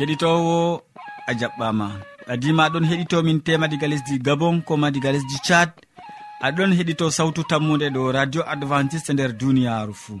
keɗitowo a jaɓɓama. Adima aɗon heɗitomin tema diga lesdi gabon koma diga lesdi tchad. Aɗon heɗito sawtu tammude ɗo radio adventiste nder duniyaru fuu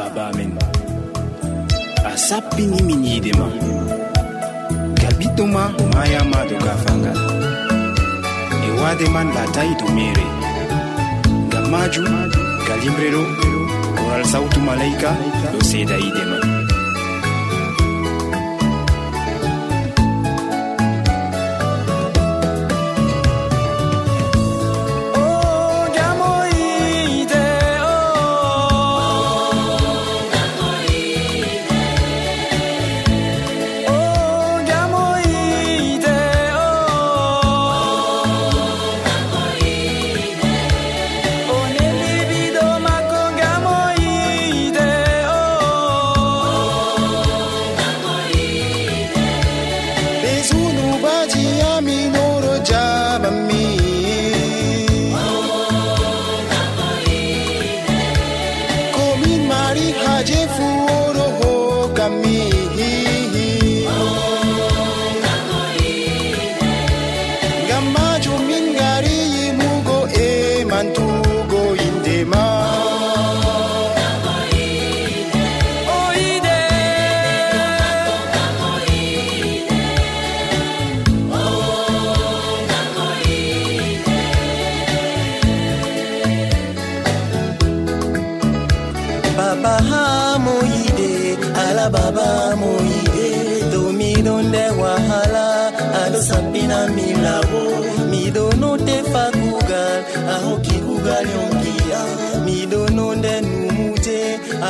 baba amin. A sappinimin yiide ma. Ngal ɓiɗɗo ma mayama do gafangal e waade man latayi to mere ngam majum ngal yimre ɗo koral sawtu malayika ɗo seeda yiide man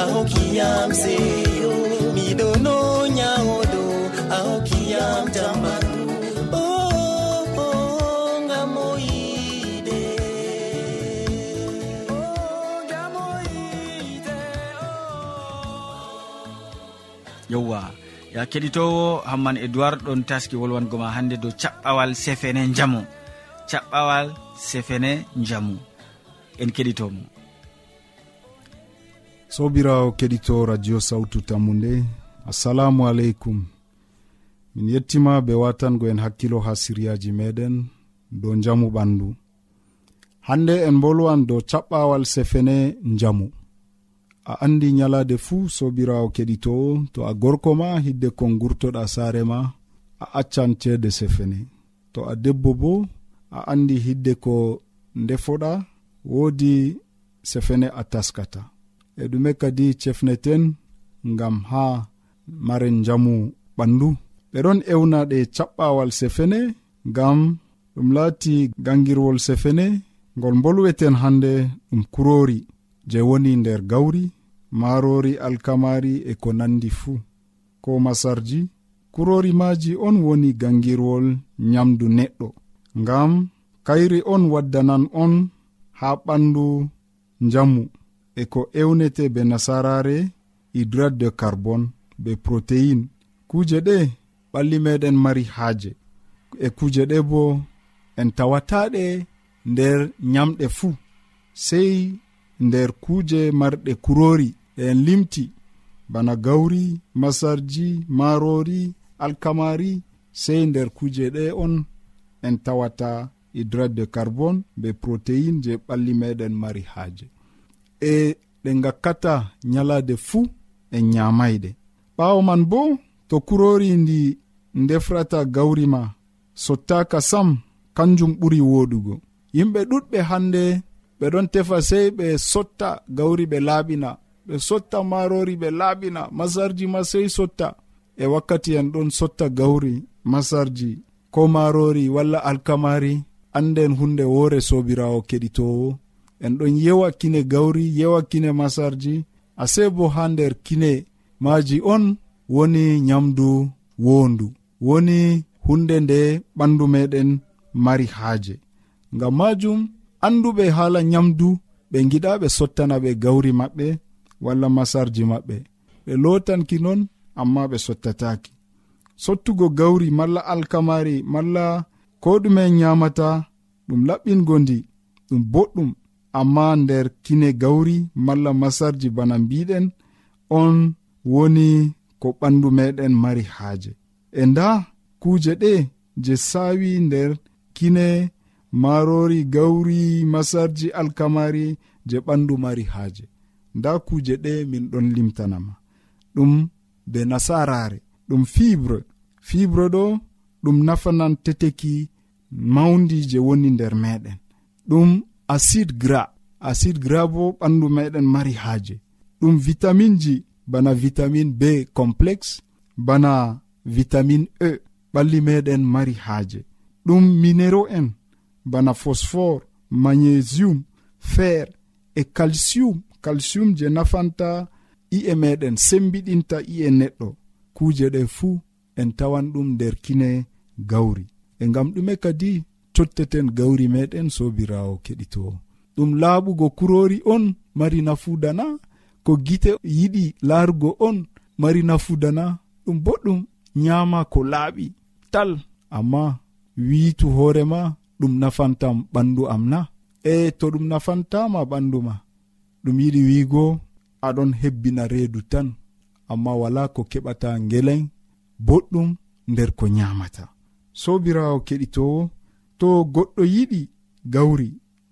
a hokkiyam seyo miɗono nyawoɗo a hokkiyam tambaru o oh, oh, oh, ya keɗitowo hamman edoird ɗon taski wolwangoma hande dow caɓɓawal sefene jamu caɓɓawal sefene jamu en keɗitomo. sobirawo keɗito radio sawtu tammu nde assalamu aleykum. Min yettima be watango en hakkilo ha siryaji meɗen dow jamu ɓandu. Hande en bolwan dow caɓɓawal sefene jamu a andi nyalade fuu sobirawo keɗitowo to a gorko ma hidde kon gurtoɗa saare ma a accan ceede sefene. To a debbo bo a andi hidde ko ndefoɗa woodi sefene a taskata. e ɗume kadi cefneten ngam ha maren jamu ɓandu. Ɓeɗon ewna ɗe caɓɓawal sefene ngam ɗum laati gangirwol sefene ngol bolweten hande ɗum kurori je woni nder gawri marori alkamari e ko nandi fuu. Ko masarji kurori maji on woni gangirwol nyamdu neɗɗo ngam kayri on waddanan on ha ɓandu njamu. e ko ewnete be nasarare hydrate de carbone be protéine kuje ɗe ɓalli meɗen mari haaje. E kuje ɗe bo en tawataɗe nder nyamɗe fuu sei nder kuje marɗe kurori ɗe en limti. Bana gawri masarji marori alkamari sei nder kuje ɗe on en tawata hydrate de carbone be protéine je ɓalli meɗen mari haaje. e ɗe gakkata nyalade fuu en nyamayɗe ɓawo man bo to kurori ndi ndefrata gawri ma sottaka sam kanjum ɓuri woɗugo. Yimɓe ɗuɗɓe hande ɓe ɗon tefa sey ɓe sotta gawri ɓe laaɓina ɓe sotta marori ɓe laaɓina masarji ma sey sotta. E wakkati en ɗon sotta gawri masarji ko marori walla alkamari anden hunde woore sobirawo keɗitowo. en ɗon yewa kine gawri yewa kine masarji. Ase bo ha nder kine maji on woni nyamdu wondu woni hunde nde ɓandu meɗen mari haaje. Ngam majum anduɓe haala nyamdu ɓe giɗa ɓe sottana ɓe gawri maɓɓe walla masarji maɓɓe. Ɓe lotanki non amma ɓe sottataki sottugo gawri malla alkamari malla ko ɗume nyamata ɗum laɓɓingo ndi ɗum boɗɗum. amma nder kine gawri malla masarji bana mbiɗen on woni ko ɓandu meɗen mari haaje. E nda kuuje ɗe je saawi nder kine marori gawri masarji alkamari je ɓandu mari haaje. Nda kuuje ɗe min ɗon limtanama. Ɗum be nasarare ɗum fibre. Fibre ɗo ɗum nafanan teteki mawdi je woni nder meɗen. Ɗum acide gras. Acide gras bo ɓandu meɗen mari haaje. Ɗum vitamine ji bana vitamine b complexe bana vitamine e ɓalli meɗen mari haaje. Ɗum minéraux en bana phosphore magnésium fer e calcium. Calcium je nafanta i'e meɗen sembiɗinta i'e neɗɗo. Kuje ɗe fuu en tawan ɗum nder kine gawri. E ngam ɗume kadi totteten gawri meɗen sobirawo keɗitowo ɗum laaɓugo kurori on mari nafudana ko gite yiɗi laarugo on mari nafudana ɗum boɗɗum nyama ko laaɓi tal amma wiitu hoorema ɗum nafantam ɓandu am na. E to ɗum nafantama ɓandu ma ɗum yiɗi wiigo aɗon hebbina reedu tan. Amma wala ko keɓata ngelen boɗɗum nder ko nyamata sobirawo keɗitowo to goɗɗo yiɗi gawri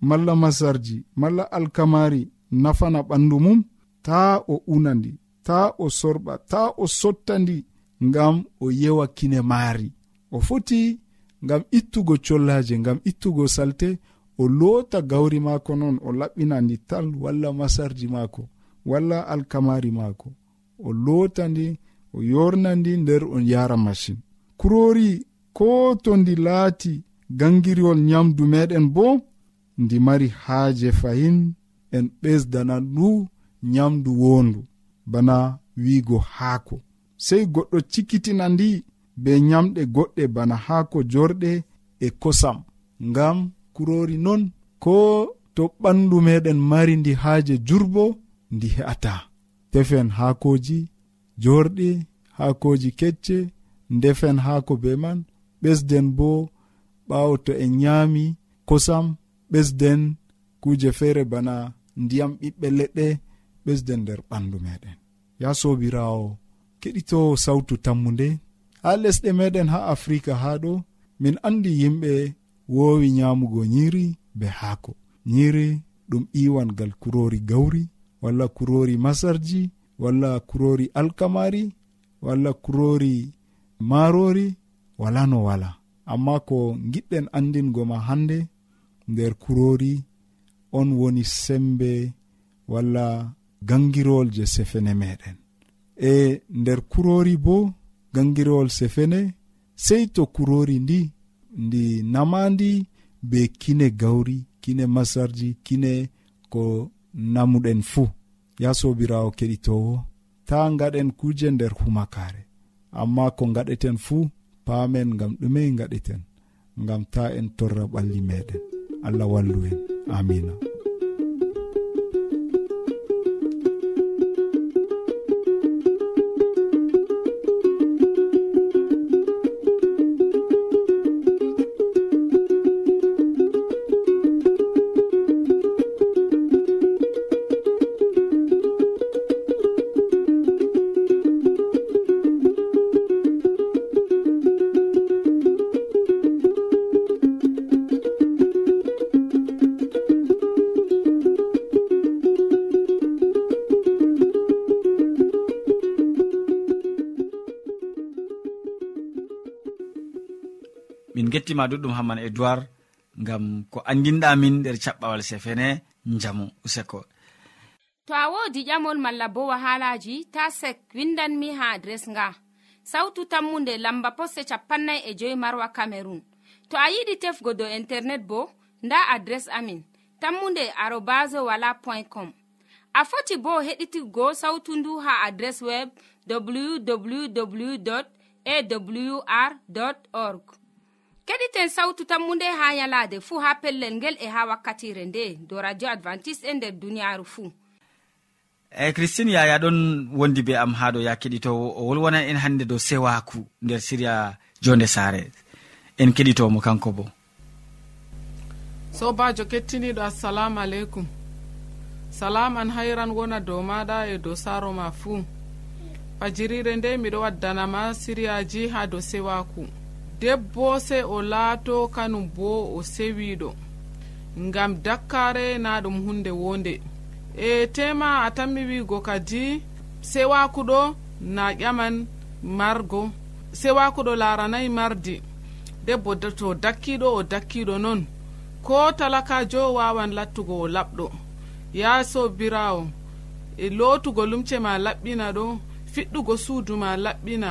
malla masarji malla alkamari nafana ɓandu mum ta o unandi ta o sorɓa ta o sottandi ngam o yewa kine maari. O foti ngam ittugo collaje ngam ittugo salte o loota gawri maako noon o laɓɓinandi tal walla masarji maako walla alkamari maako. O loota ndi o yornandi nder on yara machine kurori ko to ndi laati gangiriwol nyamdu meɗen bo ndi mari haaje fahin en ɓesdana ndu nyamdu wondu. Bana wiigo haako. Sei goɗɗo cikkitina ndi be nyamɗe goɗɗe bana haako jorɗe e kosam. Ngam kurori non ko to ɓandu meɗen mari ndi haaje jurbo ndi he'ata. Tefen haakoji jorɗi haakoji kecce ndefen haako be man ɓesden bo ɓawo to en nyami kosam ɓesden kuje feere bana ndiyam ɓiɓɓe leɗɗe ɓesden nder ɓandu meɗen ya sobirawo keɗito sawtu tammu nde ha lesɗe meɗen ha afrika ha ɗo min andi yimɓe wowi nyamugo nyiri be haako. Nyiri ɗum iwangal kurori gawri walla kurori masarji walla kurori alkamari walla kurori marori wala no wala. amma ko giɗɗen andingo ma hande nder kurori on woni sembe walla gangirowol je sefene meɗen. E nder kurori bo gangirowol sefene sei to kurori ndi ndi namandi be kine gawri kine masarji kine ko namuɗen fuu. Ya sobirawo keɗitowo ta gaɗen kuje nder humakare. Amma ko gaɗeten fuu paamen ngam ɗume gaɗiten ngam ta en torra ɓalli meɗen. Allah wallu en. Amina. min gettima ɗuɗɗum hamman edoird ngam ko andinɗamin nder caɓɓawal sefene jamu useko. To a wodi ƴamol malla bo wahalaji ta sek windanmi ha adres nga. Sautu tammunde lamba poste capannay e joyi marwa camerun to a yiɗi tefgo dow internet bo nda adres amin tammunde arobas wala point com. A foti bo heɗitigo sautu ndu ha adres web www awr org. keɗiten sawtu tammunde ha yalaade fuu ha pellel ngel e ha wakkatire nde do radio advantice'e e nder duniyaaru fuu eyi christine yaya ɗon wondi be am haɗo ya keɗitowo o wolwonan en hannde dow sewaku nder siriya jonde saare. En keɗitomo kanko bo. Sobajo kettiniɗo assalamu aleykum. Salam an hayran wona dow maɗa e dow saaro ma fuu fajirire nde miɗo waddanama siriyaji ha dow sewaku. debbo se o laato kanum bo o sewiɗo ngam dakkare na ɗum hunde wonde. E tema a tammi wigo kadi sewakuɗo na ƴaman margo sewakuɗo laranayi mardi. Debbo to dakkiɗo o dakkiɗo noon ko talakajo wawan lattugo o laɓɗo. Yaso birawo e lotugo lumce ma laɓɓina ɗo fiɗɗugo suudu ma laɓɓina.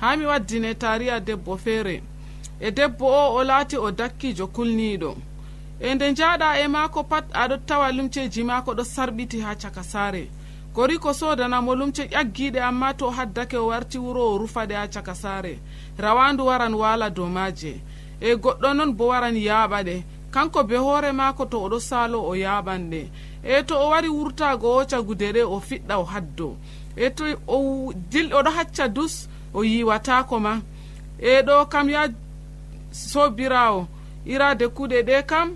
ha mi waddine tariya debbo feere e debbo o o laati o dakkijo kulniiɗo. E nde njaaɗa e maako pat aɗo tawa lumceji maako ɗo sarɓiti ha caka saare. Gori ko sodanamo lumce ƴaggiɗe amma to haddake o warti wuro o rufaɗe ha caka saare. Rawandu waran waala dow maaje. E goɗɗo noon bo waran yaaɓaɗe. Kanko be hoore maako to oɗo saalo o yaaɓanɗe. E to o wari wurtago o cagude ɗe o fiɗɗa o haddo. E to o dil oɗo hacca dus o yiwatako ma. E ɗo kam ya sobirawo irade kuɗe ɗe kam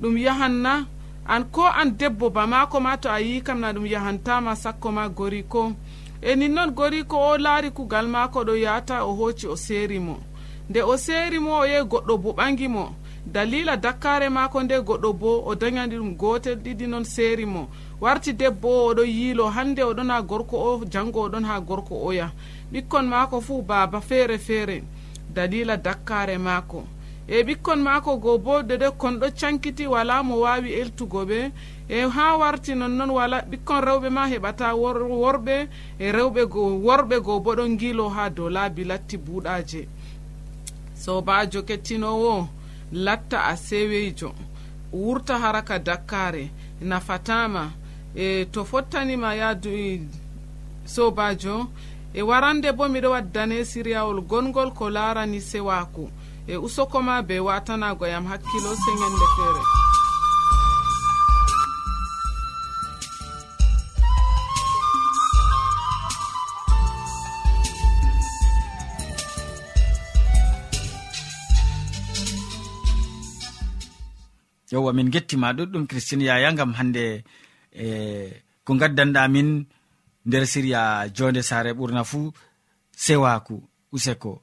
ɗum yahanna. An ko an debbo bamako ma to a yi kam na ɗum yahantama sakko ma gori ko. E nin noon gori ko o laari kugal mako ɗo yata o hoci o seeri mo. Nde o seeri mo o yehi goɗɗo bo ɓangi mo. dalila dakkare mako nde goɗɗo bo o dañani ɗum gotel ɗiɗi noon seeri mo. Warti debbo o oɗon yiilo hande oɗon ha gorko o janngo oɗon ha gorko oya ɓikkon mako fuu baaba feere feere. Dalila dakkare mako e ɓikkon mako go bo dede konɗo cankiti wala mo wawi eltugo ɓe. E ha warti nonnoon wala ɓikkon rewɓe ma heɓata worɓe. E rewɓe go worɓe go bo ɗon gilo ha dow laabi latti buuɗaje sobajo kettinowo latta a seweyjo wurta haraka dakkare nafatama e to fottanima yaadu sobajo e warande bo miɗo waddane siriyawol gongol ko larani sewaku e usokoma be watanago yam hakkilo se ñande feere yowa min gettima ɗuɗɗum christine yaya gam hande e ko gaddanɗamin nder siriya jonde sare ɓurna fuu sewaku useko.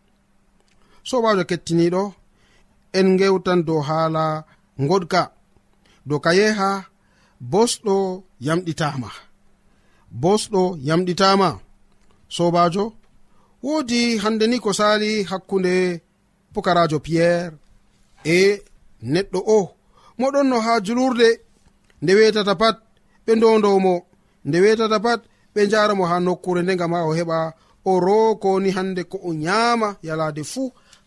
sobajo kettiniɗo en gewtan dow haala goɗka dow ka yeha bosɗo yamɗitama. Bosɗo yamɗitama. Sobajo woodi hande ni ko sali hakkunde pukarajo piyerre e neɗɗo o. Moɗon no ha julurde nde wetata pat ɓe ndondowmo nde wetata pat ɓe jaramo ha nokkure nde gam ha o heɓa o rokoni hande ko o nyama yalade fuu.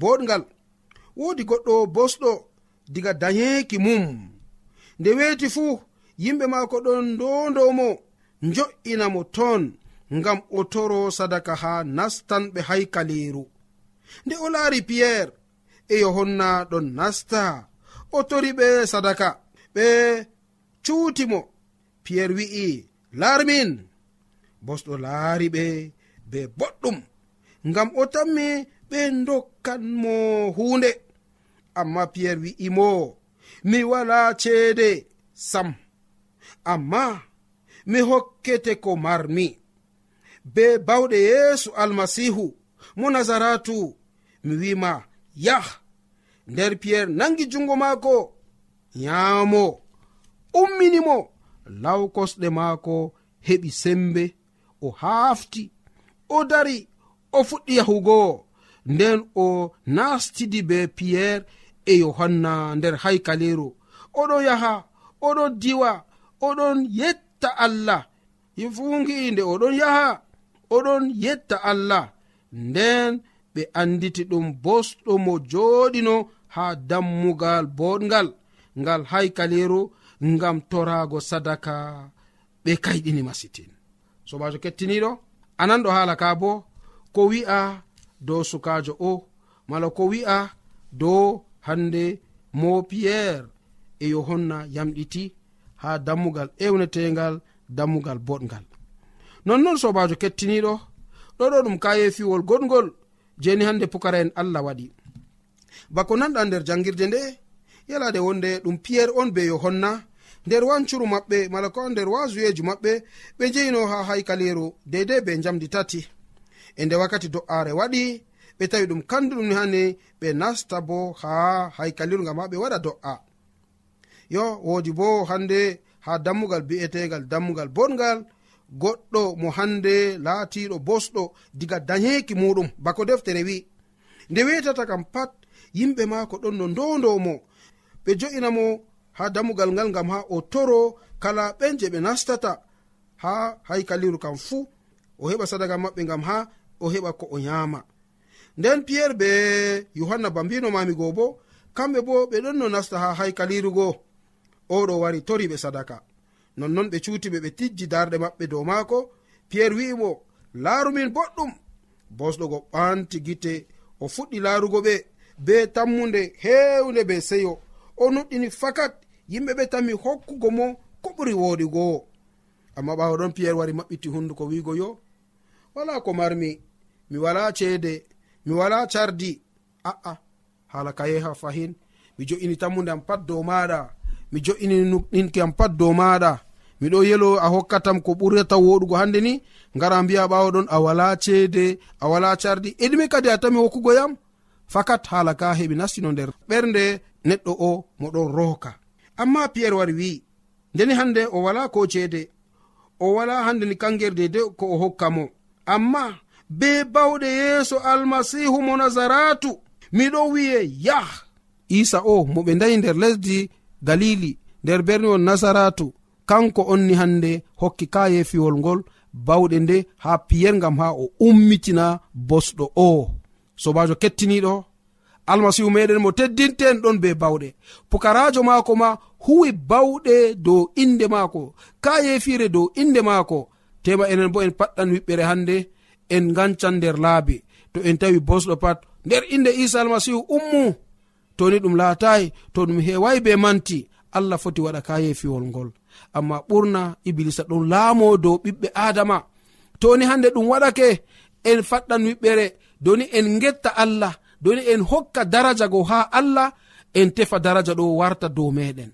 boɗgal. Wodi goɗɗo bosɗo diga dayeki mum. Nde weeti fuu yimɓe maako ɗon ndondomo jo'inamo ton ngam o toro sadaka ha nastanɓe haykaleeru nde o laari piyerre e yohonna ɗon nasta. O tori ɓe sadaka ɓe cuutimo. Piyerre wi'i laarmin bosɗo laari ɓe be boɗɗum. Ngam o tammi ɓe dok hokkanmo hunde. Amma piyerre wi'imo mi wala ceede sam. Amma mi hokkete ko marmi. Be bawɗe yeesu almasihu mo nazaratu mi wima yah. Nder piyerre nangi jungo maako yaamo umminimo law kosɗe maako heɓi sembe. O haafti o dari o fuɗɗi yahugo. nden o nastidi be piyerre e yohanna nder haykaliru oɗon yaha oɗon diwa oɗon yetta allah. Yifugi nde oɗon yaha oɗon yetta allah. Nden ɓe anditi ɗum bosɗo mo joɗino ha dammugal boɗgal ngal haykaliru ngam torago sadaka ɓe kayɗini masitin sobajo kettiniɗo anan ɗo haala ka bo ko wi'a dow sukajo o mala ko wi'a dow hande mo piyerre e yohanna yamɗiti ha dammugal ewnetegal dammugal boɗgal nonnon sobajo kettiniɗo ɗoɗo ɗum kayefiwol goɗgol jeni hande pukara en allah waɗi. Bako nanɗa nder jangirde nde yalade wonde ɗum piyerre on be yohonna nder wancuru maɓɓe mala ko nder wasuyeji maɓɓe ɓe jeyino ha haykaleru deydei be jamdi tati. e nde wakkati do'are waɗi ɓe tawi ɗum kanduɗum ni hane ɓe nasta bo ha haykalliru gam ha ɓe waɗa do'a. Yo wodi bo hande ha dammugal bi'etegal dammugal bongal goɗɗo mo hande laatiɗo bosɗo diga dayeki muɗum bako deftere wi nde wetata kam pat yimɓe maako ɗon no ndondomo ɓe jo'inamo ha dammugal ngal ngam ha o toro kala ɓen je ɓe nastata ha haykaliru kam fuu. O heɓa sadaka maɓɓe ngam ha o heɓa ko o nyama nden piyerre be yohanna bambino mami go bo kamɓe bo ɓe ɗon no nasta ha haykalirugo oɗo wari tori ɓe sadaka. Nonnon ɓe cutiɓe ɓe tijji darɗe maɓɓe dow maako. Piyerre wi'imo laarumin boɗɗum. Bosɗogo ɓanti gite o fuɗɗi laarugo ɓe be tammude hewnde be seyo. O nuɗɗini fakat yimɓe ɓe tammi hokkugo mo ko ɓuri wooɗi amma ɓawo ɗon piyerre wari maɓɓiti hunduko wiigo yo. Wala ko marmi mi wala ceede mi wala cardi. Aa hala ka yeha fahin. Mi jo'ini tammude am pat dow maɗa mi jo'ini nuɗɗinki am pat dow maɗa miɗo yelo a hokkatam ko ɓurata woɗugo hande ni. Ngara mbiya ɓawo ɗon a wala ceede a wala cardi. Eɗume kadi a tami hokkugo yam? Fakat hala ka heɓi nastino nder. Ɓernde neɗɗo o moɗon rohka amma piyerre wari wi'i ndeni hande o wala ko ceede? O wala hande ni kangerde de ko o hokka mo. Amma be bawɗe yeeso almasihu mo nazaratu miɗo wi'e yah. Isa o mo ɓe ndayi nder lesdi galili nder berniwol nasaratu kanko onni hande hokki kayefiwol ngol bawɗe nde ha piyer gam ha o ummitina bosɗo o. Sobajo kettiniɗo almasihu meɗen mo teddinten ɗon be bawɗe. Pukarajo maako ma huwi bawɗe dow inde maako kayefire dow inde maako. Tema enen bo en paɗɗan wiɓɓere hande en gancan nder laabi. To en tawi bosɗo pat nder inde isa almasihu ummu toni ɗum laatayi to ɗum hewayi be manti allah foti waɗa kayefiwol ngol. Amma ɓurna iblisa ɗon laamo dow ɓiɓɓe adama toni hande ɗum waɗake en faɗɗan wiɓɓere doni en getta allah doni en hokka daraja go ha allah en tefa daraja ɗo warta dow meɗen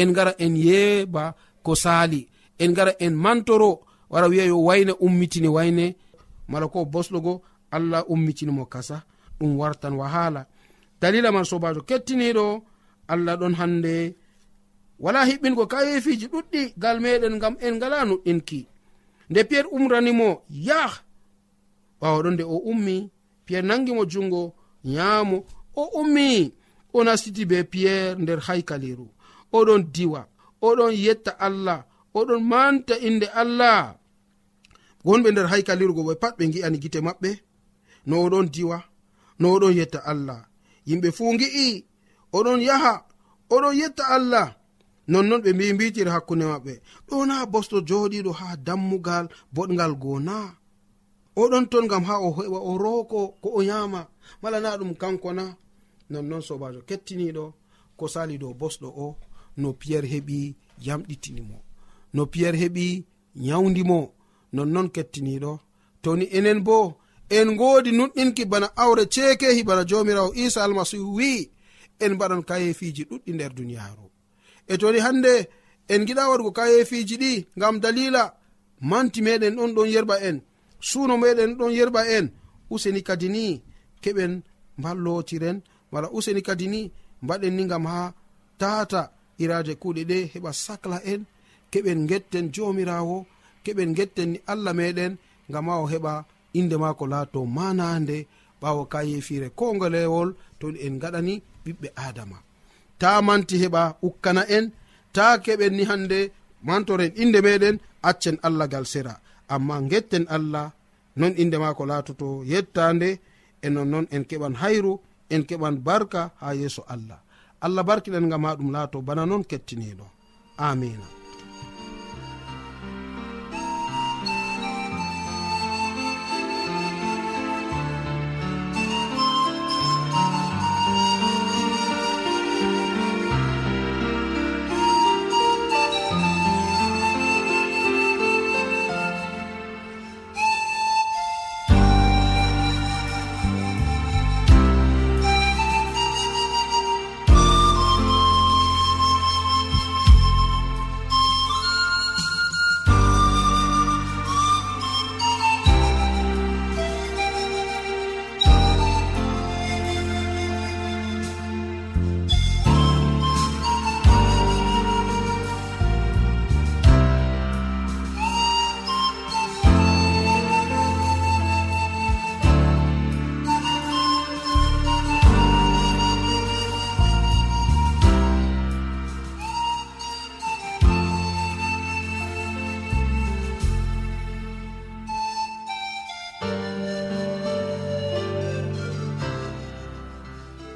en gara en yeeba ko sali en gara en mantoro wara wiya yo wayne ummitini wayne mala ko bosɗogo allah ummitinimo kasa ɗum wartan wahala. Dalila man sobajo kettiniɗo allah ɗon hande. Wala hiɓɓingo kayefiji ɗuɗɗi gal meɗen gam en ngala nuɗɗinki nde piyer umranimo yah ɓawaɗon nde o ummi piyer nangimo jungo yamo o ummi! O nastiti be piyer nder haykaliru. Oɗon diwa oɗon yetta allah oɗon manta inde allah. gonɓe nder haykalirgo ɓe pat ɓe gi'ani gite maɓɓe. No oɗon diwa no oɗon yetta allah. Yimɓe fuu gi'i oɗon yaha oɗon yetta allah. Nonnon ɓe mbi mbitiri hakkunde maɓɓe. Ɗo na bosto joɗiɗo ha dammugal boɗgal goo na oɗon ton gam ha o heɓa o rooko ko o yama mala na ɗum kanko na. Nonnon sobajo kettiniɗo ko sali dow bosɗo o. No piyerre heɓi yamɗitinimo no piyerre heɓi yawdimo nonnon kettiniɗo toni enen bo en godi nuɗɗinki bana awre ceekehi bana jomirawo isa almasihu wi'i en mbaɗan kayefiji ɗuɗɗi nder duniyaru e toni hande en giɗa waɗugo kayefiji ɗi ngam dalila manti meɗen ɗon ɗon yerɓa en suuno meɗen ɗon yerɓa en useni kadi ni keɓen mballotiren mala useni kadi ni mbaɗen ni gam ha tata iraje kuuɗe ɗe heɓa sacla en keɓen getten jomirawo keɓen getten ni allah meɗen gam ha o heɓa inde mako laato manande ɓawo ka yefire ko ngolewol to en gaɗani ɓiɓɓe adama. Ta manti heɓa ukkana en ta keɓen ni hande mantoren inde meɗen accen allah gal sera. Amma getten allah non inde mako laatoto yettande e nonnon en keɓan hayru en keɓan barka ha yeeso allah. Allah barkiɗen gam ha ɗum laato bana noon kettiniɗo amina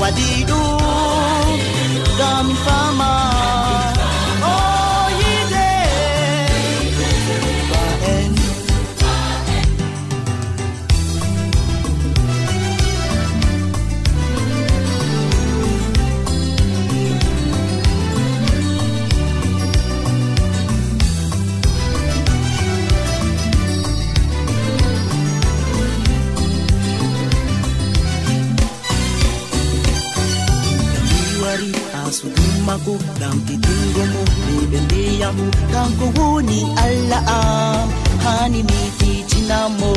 waɗi ɗum. mako ngam fitingo mo fulɓe ndeyamo kanko woni allah am. Hani mi fitinamo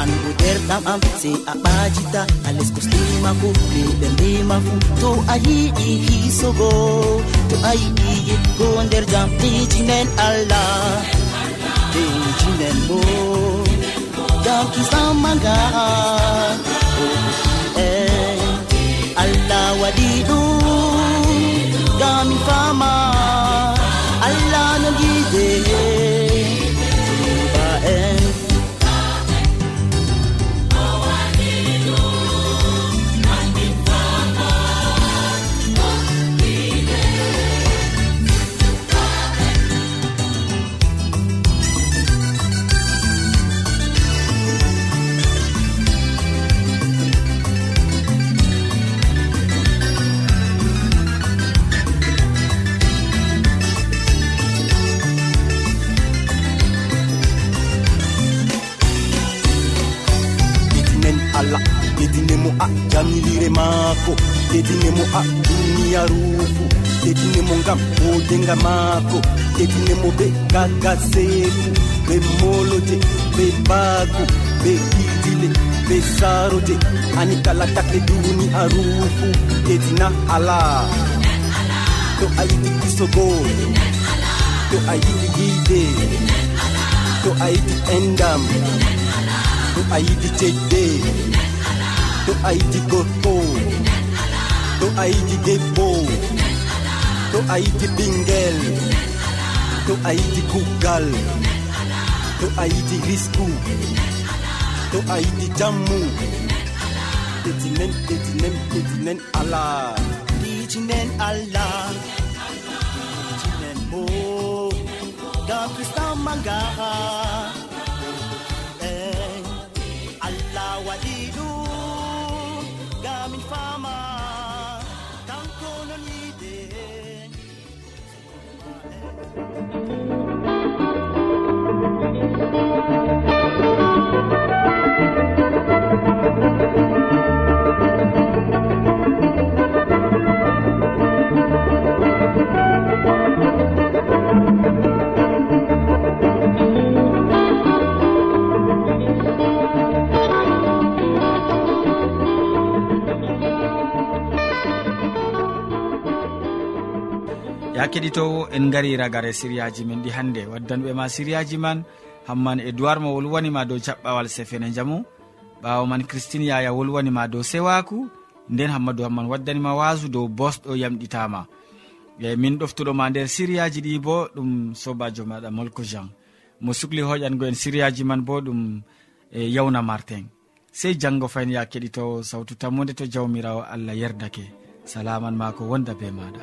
an bo derɗam am sey a ɓajita a leskoslimako fulɓe ndema fu. To a yiɗi hisogo to a yiɗi yetgo nder jam ijinen allah ɓe bo. Jam kisamaga eh, allah waɗi ɗum. mi fama. maako. Ɗeɗine a ha duniyaru fu ngam hodenga maako. Ɗeɗine mo ɓe gagaseeku ɓe moloje ɓe baagu ɓe ɗiɗile ɓe saroje ani kala takle duniyaru fu ɗeɗina ala. To a yiɗi kisogol to a yiɗi yiide to a yiɗi endam. To a yiɗi cedde to ayidi gorko to ayidi debbo to ayidi ɓingel to ayidi kugal to ayidi risku to ayidi jammu ɗetinen ɗetinen ɗetinen ala ɗijinen ala ɗijinen bo gam kristan mangaa amin fama. Kanko non yiide keɗitowo en gari ragare siriyaji men ɗi hannde waddanɓe ma siriyaji man hamman e duwar mo wolwanima dow jaɓɓawal sefene jamu ɓawo man christine yaya wolwanima dow sewaku. Nden hammadou hamman waddanima wasu dow bosɗo yamɗitama. E min ɗoftuɗoma nder siriyaji ɗi bo ɗum sobajo maɗa molko jean. Mo sukli hoƴango en siriyaji man bo ɗum e yawna martin sey janggo fayin ya keɗitowo sawtu tammude to jawmirawo allah yerdake. Salaman ma ko wonda be maɗa.